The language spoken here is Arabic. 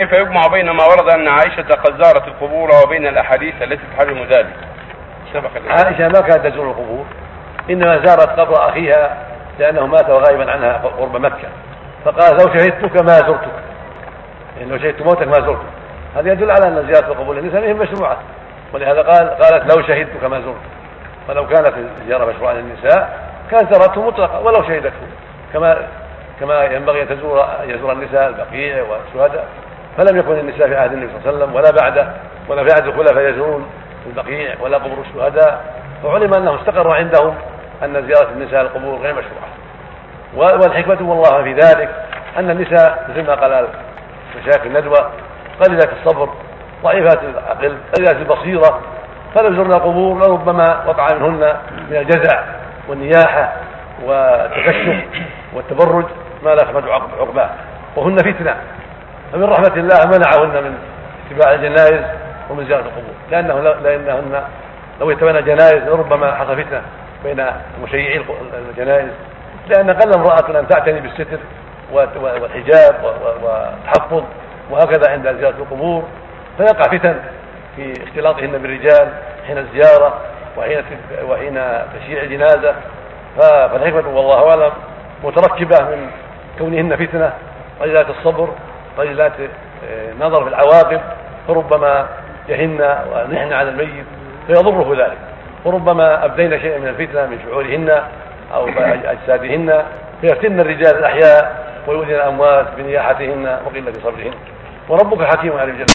كيف يجمع بين ما ورد أن عائشة قد زارت القبور وبين الأحاديث التي تحرم ذلك؟ سبق. عائشة ما كانت تزور القبور إنما زارت قبر أخيها لأنه مات وغائبا عنها قرب مكة. فقال لو شهدتك ما زرتك. يعني لو شهدت موتك ما زرتك. هذا يدل على أن زيارة القبور للنساء هي مشروعة. ولهذا قال قالت لو شهدتك ما زرت ولو كانت الزيارة مشروعة للنساء كانت زارته مطلقة ولو شهدته. كما كما ينبغي أن تزور يزور النساء البقيع والشهداء. فلم يكن النساء في عهد النبي صلى الله عليه وسلم ولا بعده ولا في عهد الخلفاء يزورون البقيع ولا قبور الشهداء فعلم أنه استقر عندهم أن زيارة النساء القبور غير مشروعة. والحكمة والله في ذلك أن النساء مثل ما قال مشايخ الندوة قليلات الصبر ضعيفات العقل قليلات البصيرة فلو زرنا القبور لربما وقع منهن من الجزع والنياحة والتكشف والتبرج ما لا يحمد عقباه. وهن فتنة. فمن رحمة الله منعهن من اتباع الجنائز ومن زيارة القبور. لأنه لأنهن لو يتبنى الجنائز لربما حصل فتنة بين مشيعي الجنائز. لأن قل امرأة أن تعتني بالستر والحجاب والتحفظ وهكذا عند زيارة القبور. فيقع فتن في اختلاطهن بالرجال حين الزيارة وحين وحين تشييع الجنازة. فالحكمة والله أعلم متركبة من كونهن فتنة قليلات الصبر. قليلات النظر آه، في العواقب فربما جهن ونحن على الميت فيضره ذلك. وربما ابدين شيئا من الفتنة من شعورهن أو أجسادهن فيفتن الرجال الأحياء ويؤذن الأموات بنياحتهن وقلة صبرهن. وربك حكيم على الجنه